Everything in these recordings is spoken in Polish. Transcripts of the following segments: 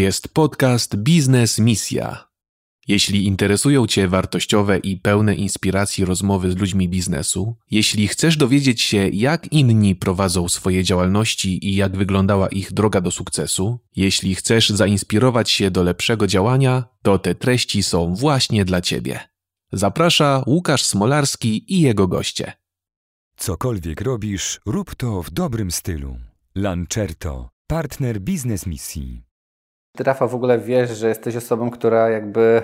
jest podcast Biznes Misja. Jeśli interesują Cię wartościowe i pełne inspiracji rozmowy z ludźmi biznesu, jeśli chcesz dowiedzieć się, jak inni prowadzą swoje działalności i jak wyglądała ich droga do sukcesu, jeśli chcesz zainspirować się do lepszego działania, to te treści są właśnie dla Ciebie. Zaprasza Łukasz Smolarski i jego goście. Cokolwiek robisz, rób to w dobrym stylu. Lancerto, partner biznes misji. Ty, Rafa, w ogóle wiesz, że jesteś osobą, która jakby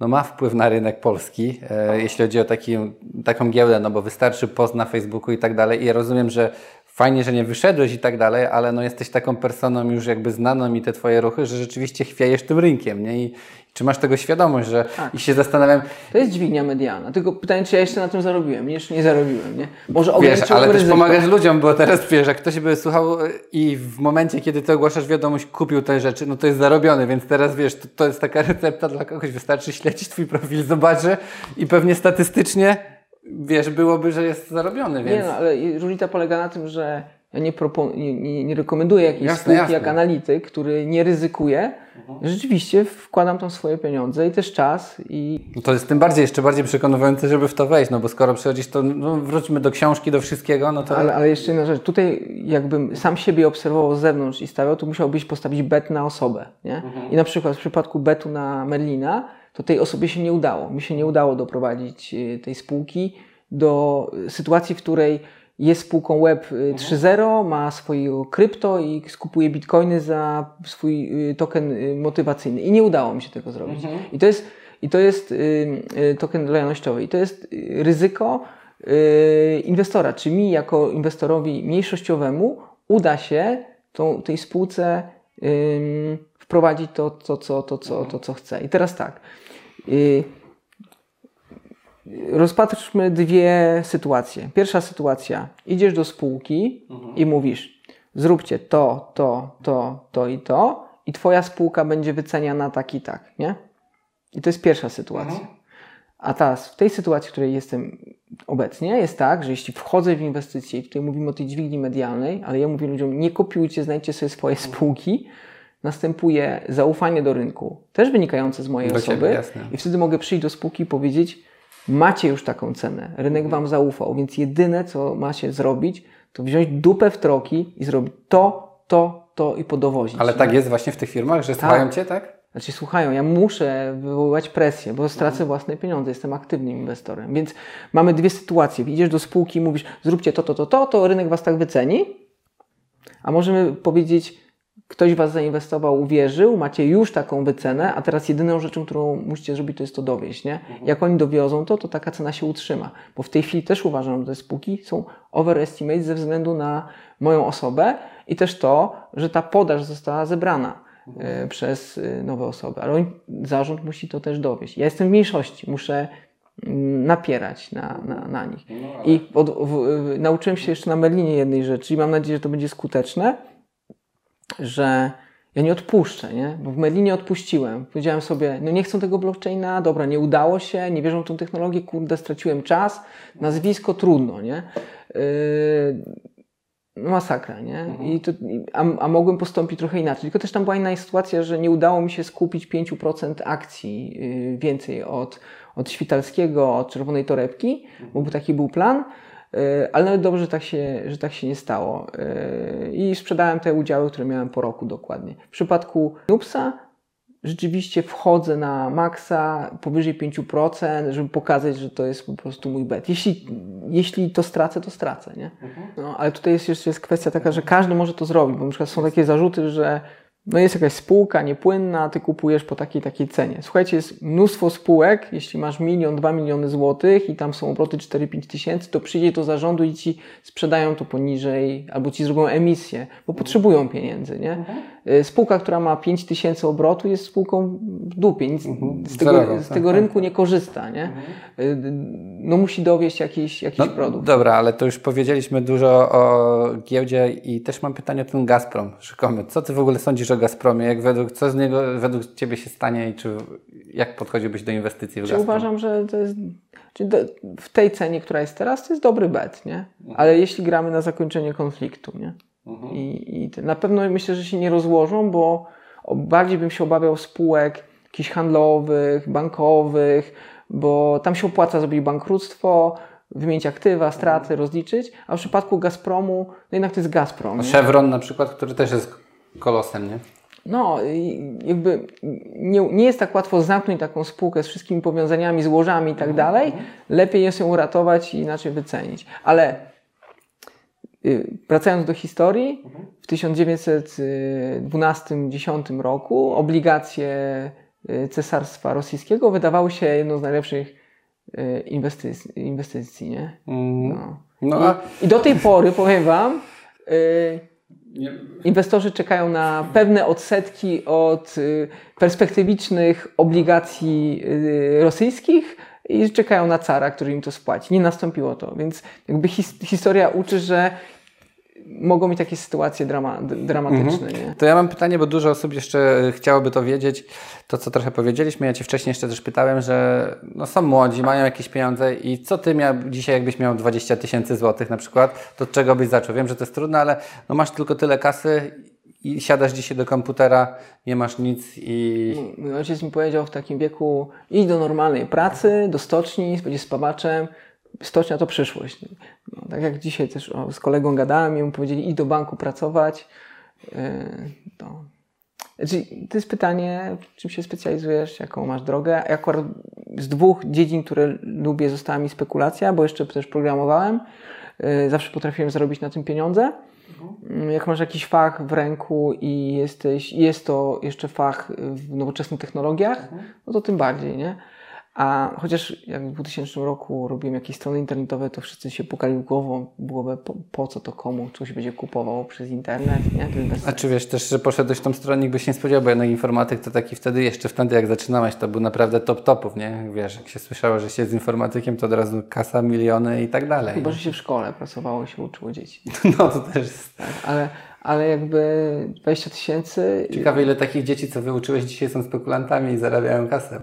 no, ma wpływ na rynek polski, e, jeśli chodzi o taki, taką giełdę, no bo wystarczy post na Facebooku i tak dalej. I ja rozumiem, że fajnie, że nie wyszedłeś i tak dalej, ale no jesteś taką personą już jakby znaną mi te twoje ruchy, że rzeczywiście chwiejesz tym rynkiem, nie? I, czy masz tego świadomość, że tak. i się zastanawiam. To jest dźwignia medialna. Tylko pytanie, czy ja jeszcze na tym zarobiłem? Jeszcze nie zarobiłem, nie? Może Wiesz, ale ryzyko. też pomagasz ludziom, bo teraz wiesz, jak ktoś by słuchał i w momencie, kiedy ty ogłaszasz wiadomość, kupił te rzeczy, no to jest zarobiony, więc teraz wiesz, to, to jest taka recepta dla kogoś, wystarczy śledzić twój profil, zobaczy i pewnie statystycznie wiesz, byłoby, że jest zarobiony, więc... Nie no, ale różnica polega na tym, że ja nie, propon- nie, nie, nie rekomenduję jakiejś jasne, spółki jasne. jak analityk, który nie ryzykuje. Mhm. Rzeczywiście wkładam tam swoje pieniądze i też czas. I... No to jest tym bardziej, jeszcze bardziej przekonujące, żeby w to wejść, no bo skoro przychodzisz, to no, wróćmy do książki, do wszystkiego, no to... Ale, ale jeszcze jedna rzecz, tutaj jakbym sam siebie obserwował z zewnątrz i stawiał, to musiałbyś postawić bet na osobę, nie? Mhm. I na przykład w przypadku betu na Merlina, to tej osobie się nie udało. Mi się nie udało doprowadzić y, tej spółki do sytuacji, w której jest spółką Web 3.0, mhm. ma swoje krypto i skupuje bitcoiny za swój y, token y, motywacyjny. I nie udało mi się tego zrobić. Mhm. I to jest, i to jest y, token lojalnościowy. I to jest ryzyko inwestora. Czy mi, jako inwestorowi mniejszościowemu, uda się tą, tej spółce wprowadzić to, to, co, to, co, to, co chce. I teraz tak. Rozpatrzmy dwie sytuacje. Pierwsza sytuacja. Idziesz do spółki mhm. i mówisz, zróbcie to, to, to, to i to i twoja spółka będzie wyceniana tak i tak, nie? I to jest pierwsza sytuacja. Mhm. A teraz w tej sytuacji, w której jestem obecnie, jest tak, że jeśli wchodzę w inwestycje, i tutaj mówimy o tej dźwigni medialnej, ale ja mówię ludziom, nie kopiujcie, znajdźcie sobie swoje spółki, następuje zaufanie do rynku, też wynikające z mojej do osoby. Ciebie, I wtedy mogę przyjść do spółki i powiedzieć, Macie już taką cenę, rynek Wam zaufał, więc jedyne, co macie zrobić, to wziąć dupę w troki i zrobić to, to, to i podowozić. Ale tak jest właśnie w tych firmach, że tak. słuchają Cię, tak? Znaczy słuchają, ja muszę wywoływać presję, bo stracę mhm. własne pieniądze, jestem aktywnym inwestorem. Więc mamy dwie sytuacje. Idziesz do spółki i mówisz, zróbcie to, to, to, to, to rynek Was tak wyceni. A możemy powiedzieć, ktoś was zainwestował, uwierzył, macie już taką wycenę, a teraz jedyną rzeczą, którą musicie zrobić, to jest to dowieść. Nie? Mhm. Jak oni dowiozą to, to taka cena się utrzyma. Bo w tej chwili też uważam, że te spółki są overestimate ze względu na moją osobę i też to, że ta podaż została zebrana mhm. przez e, nowe osoby. Ale zarząd musi to też dowieść. Ja jestem w mniejszości, muszę mm, napierać na, na, na nich. No, ale... I od, w, w, nauczyłem się jeszcze na Merlinie jednej rzeczy i mam nadzieję, że to będzie skuteczne że ja nie odpuszczę, nie? Bo w Merlinie odpuściłem. Powiedziałem sobie, no nie chcą tego blockchaina, dobra, nie udało się, nie wierzą w tą technologię, kurde, straciłem czas, nazwisko trudno, nie? Yy, masakra, nie? Mhm. I to, a, a mogłem postąpić trochę inaczej. Tylko też tam była inna sytuacja, że nie udało mi się skupić 5% akcji yy, więcej od, od Świtalskiego, od Czerwonej Torebki, bo taki był plan. E, ale nawet dobrze, że tak się, że tak się nie stało. E, I sprzedałem te udziały, które miałem po roku dokładnie. W przypadku Nupsa rzeczywiście wchodzę na maksa powyżej 5%, żeby pokazać, że to jest po prostu mój bet. Jeśli, jeśli to stracę, to stracę, nie? Mhm. No, ale tutaj jest jeszcze jest kwestia taka, że każdy może to zrobić, bo na przykład są takie zarzuty, że no jest jakaś spółka niepłynna, ty kupujesz po takiej takiej cenie. Słuchajcie, jest mnóstwo spółek, jeśli masz milion, dwa miliony złotych i tam są obroty 4-5 tysięcy, to przyjdzie do zarządu i ci sprzedają to poniżej, albo ci zrobią emisję, bo potrzebują pieniędzy, nie? Y, spółka, która ma 5 tysięcy obrotu jest spółką w dupie, nic mhm. z tego, z tego tak, rynku tak. nie korzysta, nie? Mhm. Y, no musi dowieść jakiś, jakiś no, produkt. Dobra, ale to już powiedzieliśmy dużo o giełdzie i też mam pytanie o ten Gazprom rzekomy. Co ty w ogóle sądzisz o Gazpromie? Jak według, co z niego według ciebie się stanie i czy jak podchodziłbyś do inwestycji w Gazprom? Uważam, że to jest w tej cenie, która jest teraz, to jest dobry bet, nie? Mhm. Ale jeśli gramy na zakończenie konfliktu, nie? Mhm. I, I na pewno myślę, że się nie rozłożą, bo Bardziej bym się obawiał spółek jakichś handlowych, bankowych, bo tam się opłaca zrobić bankructwo, wymienić aktywa, straty, rozliczyć, a w przypadku Gazpromu, no jednak to jest Gazprom. nie? Chevron na przykład, który też jest kolosem, nie? No, jakby nie, nie jest tak łatwo zamknąć taką spółkę z wszystkimi powiązaniami, złożami i tak dalej. Lepiej jest ją uratować i inaczej wycenić. Ale wracając do historii, w 1912-10 roku obligacje y, Cesarstwa Rosyjskiego wydawały się jedną z najlepszych y, inwestycji, inwestycji nie? Mm. No. No, I, a I do tej pory, powiem Wam, y, inwestorzy czekają na pewne odsetki od y, perspektywicznych obligacji y, rosyjskich i czekają na cara, który im to spłaci. Nie nastąpiło to, więc jakby his, historia uczy, że mogą mieć takie sytuacje drama, dramatyczne. Nie? To ja mam pytanie, bo dużo osób jeszcze y, chciałoby to wiedzieć, to co trochę powiedzieliśmy. Ja Cię wcześniej jeszcze też pytałem, że no, są młodzi, mają jakieś pieniądze i co Ty miał, dzisiaj jakbyś miał 20 tysięcy złotych na przykład, to czego byś zaczął? Wiem, że to jest trudne, ale no, masz tylko tyle kasy i siadasz dzisiaj do komputera, nie masz nic i... Mój ojciec mi powiedział w takim wieku, idź do normalnej pracy, do stoczni, będziesz spawaczem, stocznia to przyszłość. No, tak jak dzisiaj też o, z kolegą gadałem i mu powiedzieli, idź do banku pracować. Yy, to. Znaczy, to jest pytanie, czym się specjalizujesz, jaką masz drogę. Ja akurat z dwóch dziedzin, które lubię, została mi spekulacja, bo jeszcze też programowałem. Yy, zawsze potrafiłem zarobić na tym pieniądze. Yy, Jak masz jakiś fach w ręku i jesteś, jest to jeszcze fach w nowoczesnych technologiach, no to tym bardziej, nie? A chociaż jak w 2000 roku robiłem jakieś strony internetowe, to wszyscy się pukali głową, głowę, po, po co to komu, coś będzie kupował przez internet, nie? A czy wiesz też, że poszedłeś w tą stronę, nikt by się nie spodziewał, bo jednak informatyk to taki wtedy, jeszcze wtedy jak zaczynałeś, to był naprawdę top topów, nie? Wiesz, jak się słyszało, że się z informatykiem, to od razu kasa, miliony i tak dalej. Chyba, że się w szkole pracowało, się uczyło dzieci. No to też jest... Tak? Ale, ale jakby 20 tysięcy... Ciekawe, ile takich dzieci, co wyuczyłeś dzisiaj są spekulantami i zarabiają kasę.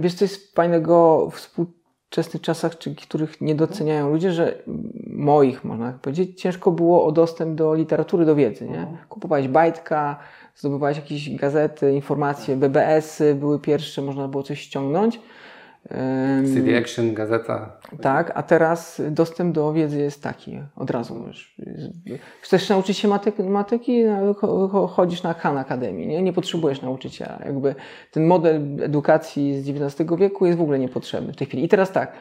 Wiesz, co jest fajnego w współczesnych czasach, czy których nie doceniają ludzie, że moich, można tak powiedzieć, ciężko było o dostęp do literatury, do wiedzy, nie? Kupowałeś bajtka, zdobywałeś jakieś gazety, informacje, BBS-y były pierwsze, można było coś ściągnąć. CD Action, gazeta. tak, a teraz dostęp do wiedzy jest taki, od razu. Wiesz, chcesz nauczyć się matyki, matyki no, cho- cho- chodzisz na Khan Academy, nie? nie potrzebujesz nauczyciela. Jakby ten model edukacji z XIX wieku jest w ogóle niepotrzebny w tej chwili. I teraz tak,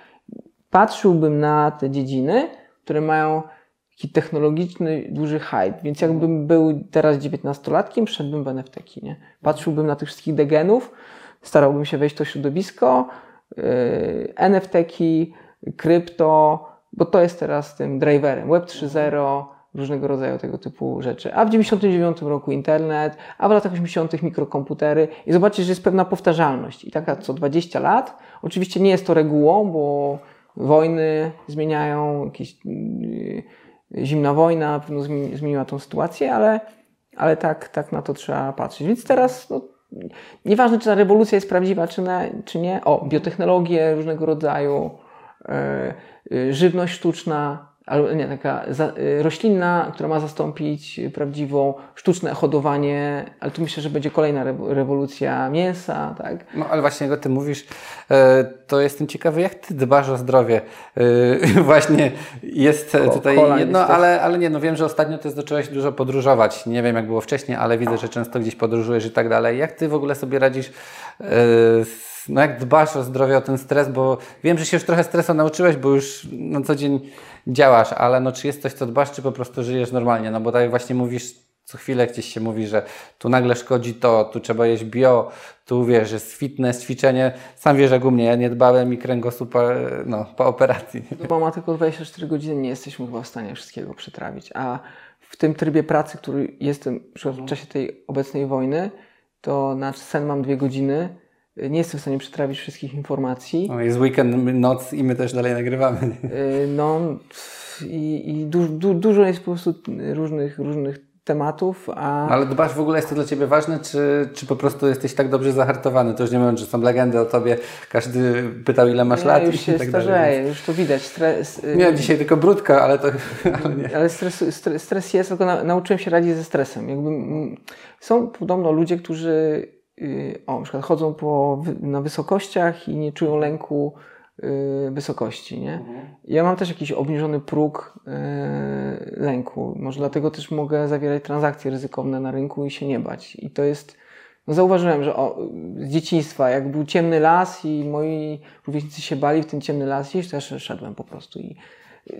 patrzyłbym na te dziedziny, które mają taki technologiczny, duży hype, więc jakbym był teraz dziewiętnastolatkiem, szedłbym w NFT-ki, nie? Patrzyłbym na tych wszystkich degenów, starałbym się wejść w to środowisko, NFT-ki, krypto, bo to jest teraz tym driverem. Web 3.0, różnego rodzaju tego typu rzeczy. A w 99 roku internet, a w latach 80 mikrokomputery i zobaczysz, że jest pewna powtarzalność. I taka co 20 lat. Oczywiście nie jest to regułą, bo wojny zmieniają, jakieś yy, zimna wojna na pewno zmieni- zmieniła tą sytuację, ale, ale tak, tak na to trzeba patrzeć. Więc teraz no, Nieważne, czy ta rewolucja jest prawdziwa, czy, nie, czy nie. O, biotechnologie różnego rodzaju, e, e, żywność sztuczna, albo nie, taka za, e, roślinna, która ma zastąpić prawdziwą, sztuczne hodowanie, ale tu myślę, że będzie kolejna re, rewolucja mięsa, tak? No ale właśnie jak o tym mówisz, e, to jestem ciekawy, jak ty dbasz o zdrowie. E, Właśnie jest Ko- tutaj jedno, ale, ale nie, no wiem, że ostatnio ty zacząłeś dużo podróżować. Nie wiem jak było wcześniej, ale widzę, że często gdzieś podróżujesz i tak dalej. Jak ty w ogóle sobie radzisz, e, z- no jak dbasz o zdrowie, o ten stres, bo wiem, że się już trochę stresu nauczyłeś, bo już na co dzień działasz, ale no czy jest coś, co dbasz, czy po prostu żyjesz normalnie? No bo tak właśnie mówisz, co chwilę gdzieś się mówi, że tu nagle szkodzi to, tu trzeba jeść bio, tu wiesz, jest fitness, ćwiczenie. Sam wiesz, jak u mnie, ja nie dbałem i kręgosłup no, po operacji. Bo ma tylko 24 godziny, nie jesteśmy chyba w stanie wszystkiego przetrawić. A w tym trybie pracy, który jestem w czasie tej obecnej wojny, to na sen mam dwie godziny. Nie jestem w stanie przetrawić wszystkich informacji. No, jest weekend, noc i my też dalej nagrywamy. Y, No i, i du, du, dużo jest po prostu różnych, różnych tematów, a... No ale dbasz w ogóle, jest to dla Ciebie ważne, czy, czy po prostu jesteś tak dobrze zahartowany? To już nie mówiąc, że są legendy o Tobie, każdy pytał ile masz ja lat już i się tak starzeję, dalej. już to widać. Stres, y, Nie, dzisiaj tylko brudka, ale to... Ale nie. Ale stres, stres, stres jest, tylko na, nauczyłem się radzić ze stresem. Jakby, mm, są podobno ludzie, którzy o, na przykład chodzą po, na wysokościach i nie czują lęku y, wysokości. Nie? Ja mam też jakiś obniżony próg y, lęku. Może dlatego też mogę zawierać transakcje ryzykowne na rynku i się nie bać. I to jest. No zauważyłem, że o, z dzieciństwa, jak był ciemny las i moi rówieśnicy się bali w ten ciemny las ja sz- szedłem po prostu. I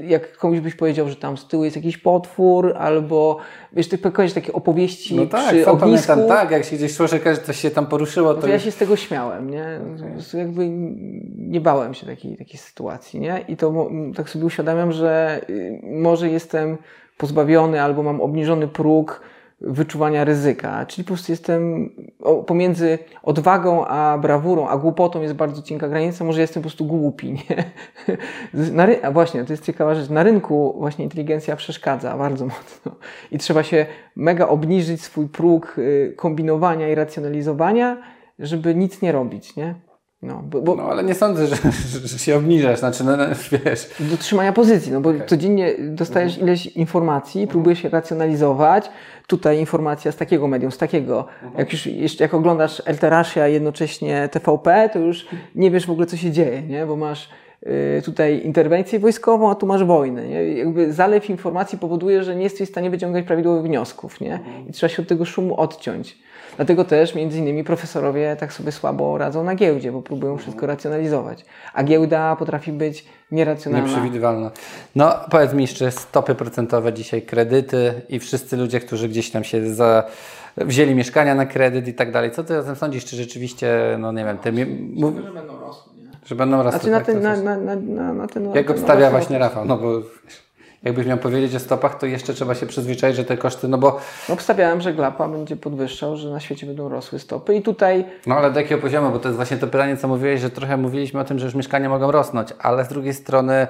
jak komuś byś powiedział, że tam z tyłu jest jakiś potwór, albo wiesz, ty kojarzysz takie opowieści No tak, przy ognisku. pamiętam, tak, jak się gdzieś słyszy, że coś się tam poruszyło, No to to ja się z tego śmiałem, nie? Prostu jakby nie bałem się takiej, takiej sytuacji, nie? I to tak sobie uświadamiam, że y, może jestem pozbawiony albo mam obniżony próg wyczuwania ryzyka, czyli po prostu jestem pomiędzy odwagą a brawurą, a głupotą jest bardzo cienka granica, może jestem po prostu głupi, nie? Na ry- a właśnie, to jest ciekawa rzecz, na rynku właśnie inteligencja przeszkadza bardzo mocno i trzeba się mega obniżyć swój próg y, kombinowania i racjonalizowania, żeby nic nie robić, nie? No, bo, bo No ale nie sądzę, że, że, się obniżasz, znaczy, no, no, wiesz... do trzymania pozycji, no bo codziennie dostajesz ileś informacji, próbujesz się racjonalizować. Tutaj informacja z takiego medium, z takiego. Jak już jeszcze jak oglądasz Elterasia jednocześnie TVP, to już nie wiesz w ogóle, co się dzieje, nie? bo masz y, tutaj interwencję wojskową, a tu masz wojnę. Nie? Jakby zalew informacji powoduje, że nie jesteś w stanie wyciągać prawidłowych wniosków nie? i trzeba się od tego szumu odciąć. Dlatego też między innymi profesorowie tak sobie słabo radzą na giełdzie, bo próbują wszystko racjonalizować. A giełda potrafi być nieracjonalna. Nieprzewidywalne. No powiedz mi jeszcze stopy procentowe dzisiaj, kredyty i wszyscy ludzie, którzy gdzieś tam się za... wzięli mieszkania na kredyt i tak dalej. Co ty o tym sądzisz? Czy rzeczywiście, no nie wiem, mi... mów... że będą rosły. Nie? że będą rosły? Znaczy na tak? ten, na, coś- na, na, na, na ten Jak obstawia właśnie Rafał? No bo jakbyś miał powiedzieć o stopach, to jeszcze trzeba się przyzwyczaić, że te koszty, no bo Obstawiałem, że Glapa będzie podwyższał, że na świecie będą rosły stopy i tutaj No ale do jakiego poziomu? Bo to jest właśnie to pytanie, co mówiłeś, że trochę mówiliśmy o tym, że już mieszkania mogą rosnąć, ale z drugiej strony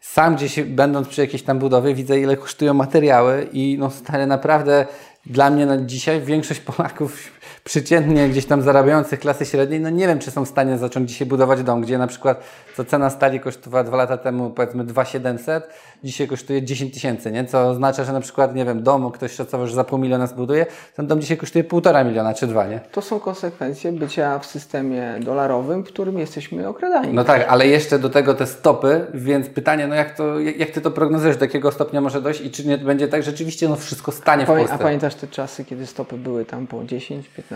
sam gdzieś będąc przy jakiejś tam budowie widzę ile kosztują materiały i no stary naprawdę dla mnie na dzisiaj większość Polaków przeciętnie gdzieś tam zarabiających klasy średniej, no nie wiem czy są w stanie zacząć dzisiaj budować dom, gdzie na przykład co cena stali kosztowała dwa lata temu powiedzmy 2700, dzisiaj kosztuje 10 tysięcy, nie? Co oznacza, że na przykład, nie wiem, dom ktoś szacował, że za pół miliona zbuduje, ten dom dzisiaj kosztuje półtora miliona czy dwa, nie? to są konsekwencje bycia w systemie dolarowym, w którym jesteśmy okradani. No tak, ale jeszcze do tego te stopy, więc pytanie, no jak, to, jak, ty to prognozujesz, do jakiego stopnia może dojść i czy nie będzie tak, że rzeczywiście no wszystko stanie w Polsce? a pamiętasz te czasy, kiedy stopy były tam po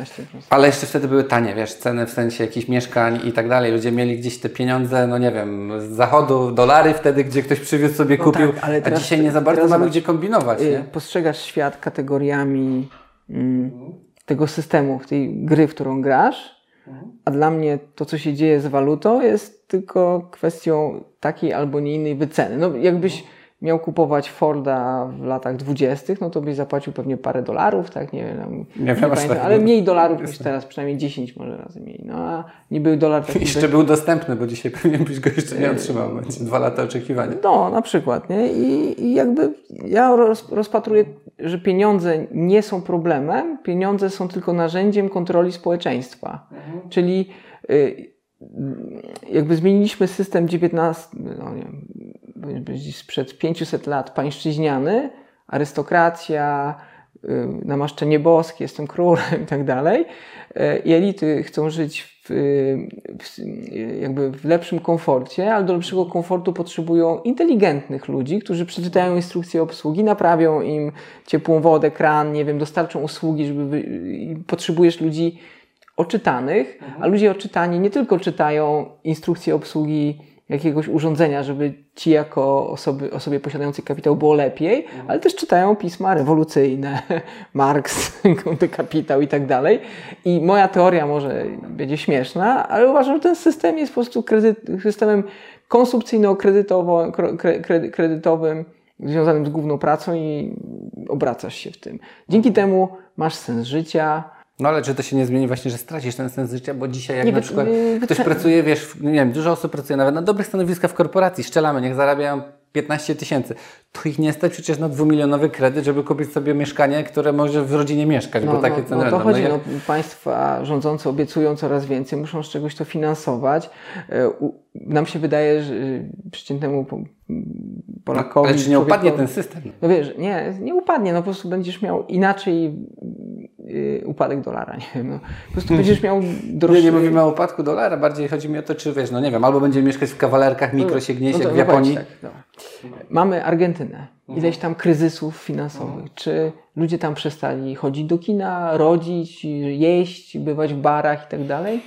10-15%? Ale jeszcze wtedy były tanie, wiesz, ceny w sensie jakichś mieszkań i tak dalej. Ludzie mieli gdzieś te pieniądze, no nie wiem, z zachodu, dolary wtedy, gdzie ktoś przywiózł sobie, No kupił, tak, ale a teraz- dzisiaj nie za bardzo mamy gdzie kombinować, Y, nie? Postrzegasz świat kategoriami mm, tego systemu, tej gry, w którą grasz, a dla mnie to, co się dzieje z walutą, jest tylko kwestią takiej albo nie innej wyceny. No, jakbyś miał kupować Forda w latach dwudziestych, no to byś zapłacił pewnie parę dolarów, tak? Nie wiem, nie, aż pamiętam, tak ale nie- mniej dolarów niż teraz, przynajmniej 10 może razy mniej. No a niby dolar taki Jeszcze był dostępny, bo dzisiaj pewnie byś go jeszcze nie otrzymał. Będzie dwa lata oczekiwania. no, na przykład, nie? I, i jakby ja roz, rozpatruję, że pieniądze nie są problemem, pieniądze są tylko narzędziem kontroli społeczeństwa. Czyli y, jakby zmieniliśmy system 19, no nie sprzed 500 lat pańszczyźniany, arystokracja, namaszczenie boskie, jestem królem i tak dalej. Y, I elity chcą żyć w, w, jakby w lepszym komforcie, ale do lepszego komfortu potrzebują inteligentnych ludzi, którzy przeczytają instrukcje obsługi, naprawią im ciepłą wodę, kran, nie wiem, dostarczą usługi, żeby potrzebujesz ludzi oczytanych, a ludzie oczytani nie tylko czytają instrukcje obsługi jakiegoś urządzenia, żeby ci jako osoby, osobie posiadającej kapitał było lepiej, ale też czytają pisma rewolucyjne, Marx, Kapitał i tak dalej. I moja teoria może będzie śmieszna, ale uważam, że ten system jest po prostu kredyt, systemem konsumpcyjno-kredytowym, związanym z główną pracą i obracasz się w tym. Dzięki temu masz sens życia, No ale czy to się nie zmieni właśnie, że stracisz ten sens życia, bo dzisiaj jak Nie na przykład ktoś wyce- pracuje, wiesz, nie wiem, dużo osób pracuje nawet na dobrych stanowiskach w korporacji, szczelamy, niech zarabiają 15 tysięcy. To ich nie stać przecież na dwumilionowy kredyt, żeby kupić sobie mieszkanie, które może w rodzinie mieszkać, bo takie ceny no, to chodzi, No no, jak- państwa rządzące obiecują coraz więcej, muszą z czegoś to finansować. E, Nam się wydaje, że y, przeciętnemu po- Polakowi... Ale czy nie upadnie ten system? No wiesz, nie, nie upadnie, no po prostu będziesz miał inaczej y, upadek dolara, nie wiem, no. Po prostu będziesz miał Nie, droższy... nie mówimy o upadku dolara, bardziej chodzi mi o to, czy wiesz, no nie wiem, albo będziemy mieszkać w kawalerkach, mikro się gnieść No jak w no Japonii. tak, dobra. Mamy Argentynę. Ileś tam kryzysów finansowych. Czy ludzie tam przestali chodzić do kina, rodzić, jeść, bywać w barach i tak dalej?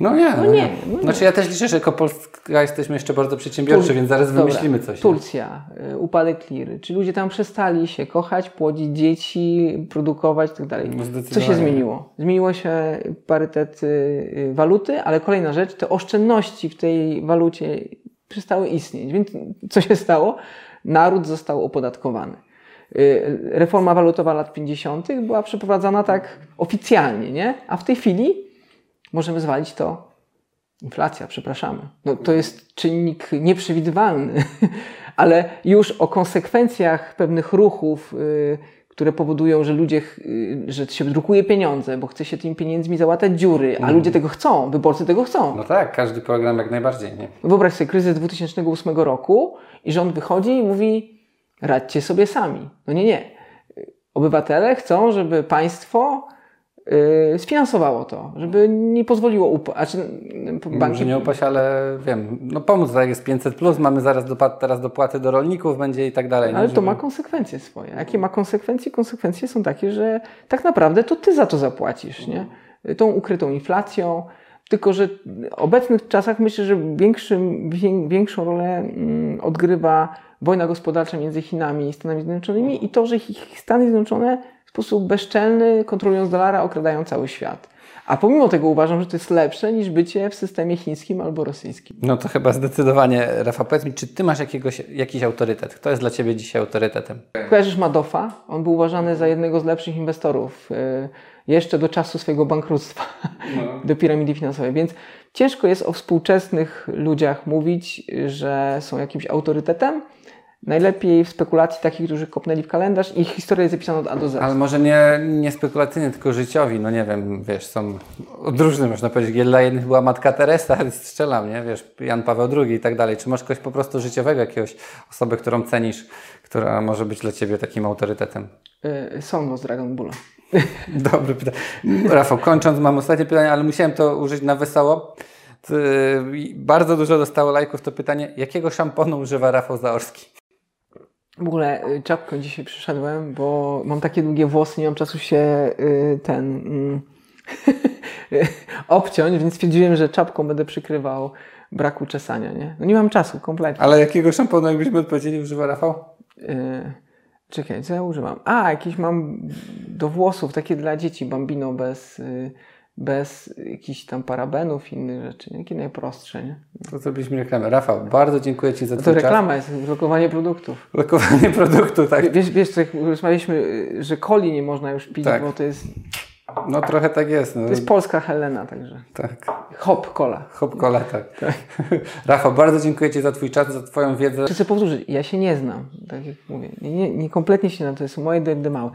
No nie, no nie, nie. no nie. Znaczy ja też liczę, że jako Polska jesteśmy jeszcze bardzo przedsiębiorczy, Tur- więc zaraz Dobra, wymyślimy coś. Turcja, y, upadek liry. Czy ludzie tam przestali się kochać, płodzić dzieci, produkować i tak dalej? No Co się zmieniło? Zmieniło się parytet y, y, waluty, ale kolejna rzecz, te oszczędności w tej walucie przestały istnieć. Więc co się stało? Naród został opodatkowany. Y, Reforma walutowa lat 50. była przeprowadzana tak oficjalnie, nie? A w tej chwili możemy zwalić to Inflacja, przepraszamy. No, to jest czynnik nieprzewidywalny, ale już o konsekwencjach pewnych ruchów, y, które powodują, że ludzie, y, że się drukuje pieniądze, bo chce się tymi pieniędzmi załatać dziury, a ludzie tego chcą, wyborcy tego chcą. No tak, każdy program jak najbardziej, nie? Wyobraź sobie kryzys 2008 roku i rząd wychodzi i mówi: radźcie sobie sami. No nie, nie. Obywatele chcą, żeby państwo sfinansowało to, żeby nie pozwoliło upaść. Znaczy, Może banki nie upaść, ale wiem, no pomóc, tak jest 500+, plus, mamy zaraz dopłat, teraz dopłaty do rolników będzie i tak dalej. nie? Ale to Żeby- ma konsekwencje swoje. Jakie ma konsekwencje? Konsekwencje są takie, że tak naprawdę to ty za to zapłacisz, nie? Tą ukrytą inflacją. Tylko, że w obecnych czasach myślę, że większym, wię- większą rolę mm, odgrywa wojna gospodarcza między Chinami i Stanami Zjednoczonymi i to, że ich Stany Zjednoczone sposób bezczelny, kontrolując dolara, okradają cały świat. A pomimo tego uważam, że to jest lepsze niż bycie w systemie chińskim albo rosyjskim. No to chyba zdecydowanie, Rafa, powiedz mi, czy ty masz jakiegoś, jakiś autorytet? Kto jest dla ciebie dzisiaj autorytetem? Kojarzysz Madoffa? On był uważany za jednego z lepszych inwestorów y, jeszcze do czasu swojego bankructwa, do piramidy finansowej. Więc ciężko jest o współczesnych ludziach mówić, że są jakimś autorytetem. Najlepiej w spekulacji takich, którzy kopnęli w kalendarz i ich historia jest zapisana od A do Z. Ale może nie, nie spekulacyjnie, tylko życiowi, no nie wiem, wiesz, są odróżne, można powiedzieć. Dla jednych była Matka Teresa, strzelam, nie? Wiesz, Jan Paweł II i tak dalej. Czy masz kogoś po prostu życiowego, jakiegoś osobę, którą cenisz, która może być dla ciebie takim autorytetem? Y, Songo z Dragon Balla. Dobry pytanie. Rafał, kończąc, mam ostatnie pytanie, ale musiałem to użyć na wesoło. Bardzo dużo dostało lajków to pytanie, jakiego szamponu używa Rafał Zaorski? W ogóle y, czapką dzisiaj przyszedłem, bo mam takie długie włosy, nie mam czasu się y, ten mm, obciąć, więc stwierdziłem, że czapką będę przykrywał braku czesania, nie? No nie mam czasu kompletnie. Ale jakiego szamponu, jakbyśmy odpowiedzieli, używa Rafał? Y, czekaj, co ja używam? A, jakieś mam do włosów, takie dla dzieci, bambino bez, y, bez jakichś tam parabenów i innych rzeczy? Jakie najprostsze, nie? To zrobiliśmy reklamę. Rafał, bardzo dziękuję Ci za to czas. reklama jest, lokowanie produktów. Lokowanie produktu, tak. Wiesz, wiesz jak rozmawialiśmy, że coli nie można już pić, Tak. bo to jest, No trochę tak jest. No. to jest polska Helena, także. Tak. Hop, cola. Hop cola, tak. Rafał, bardzo dziękuję Ci za Twój czas, za Twoją wiedzę. Chcę powtórzyć, ja się nie znam, tak jak mówię. Nie, nie, nie kompletnie się znam, to jest moje D małe.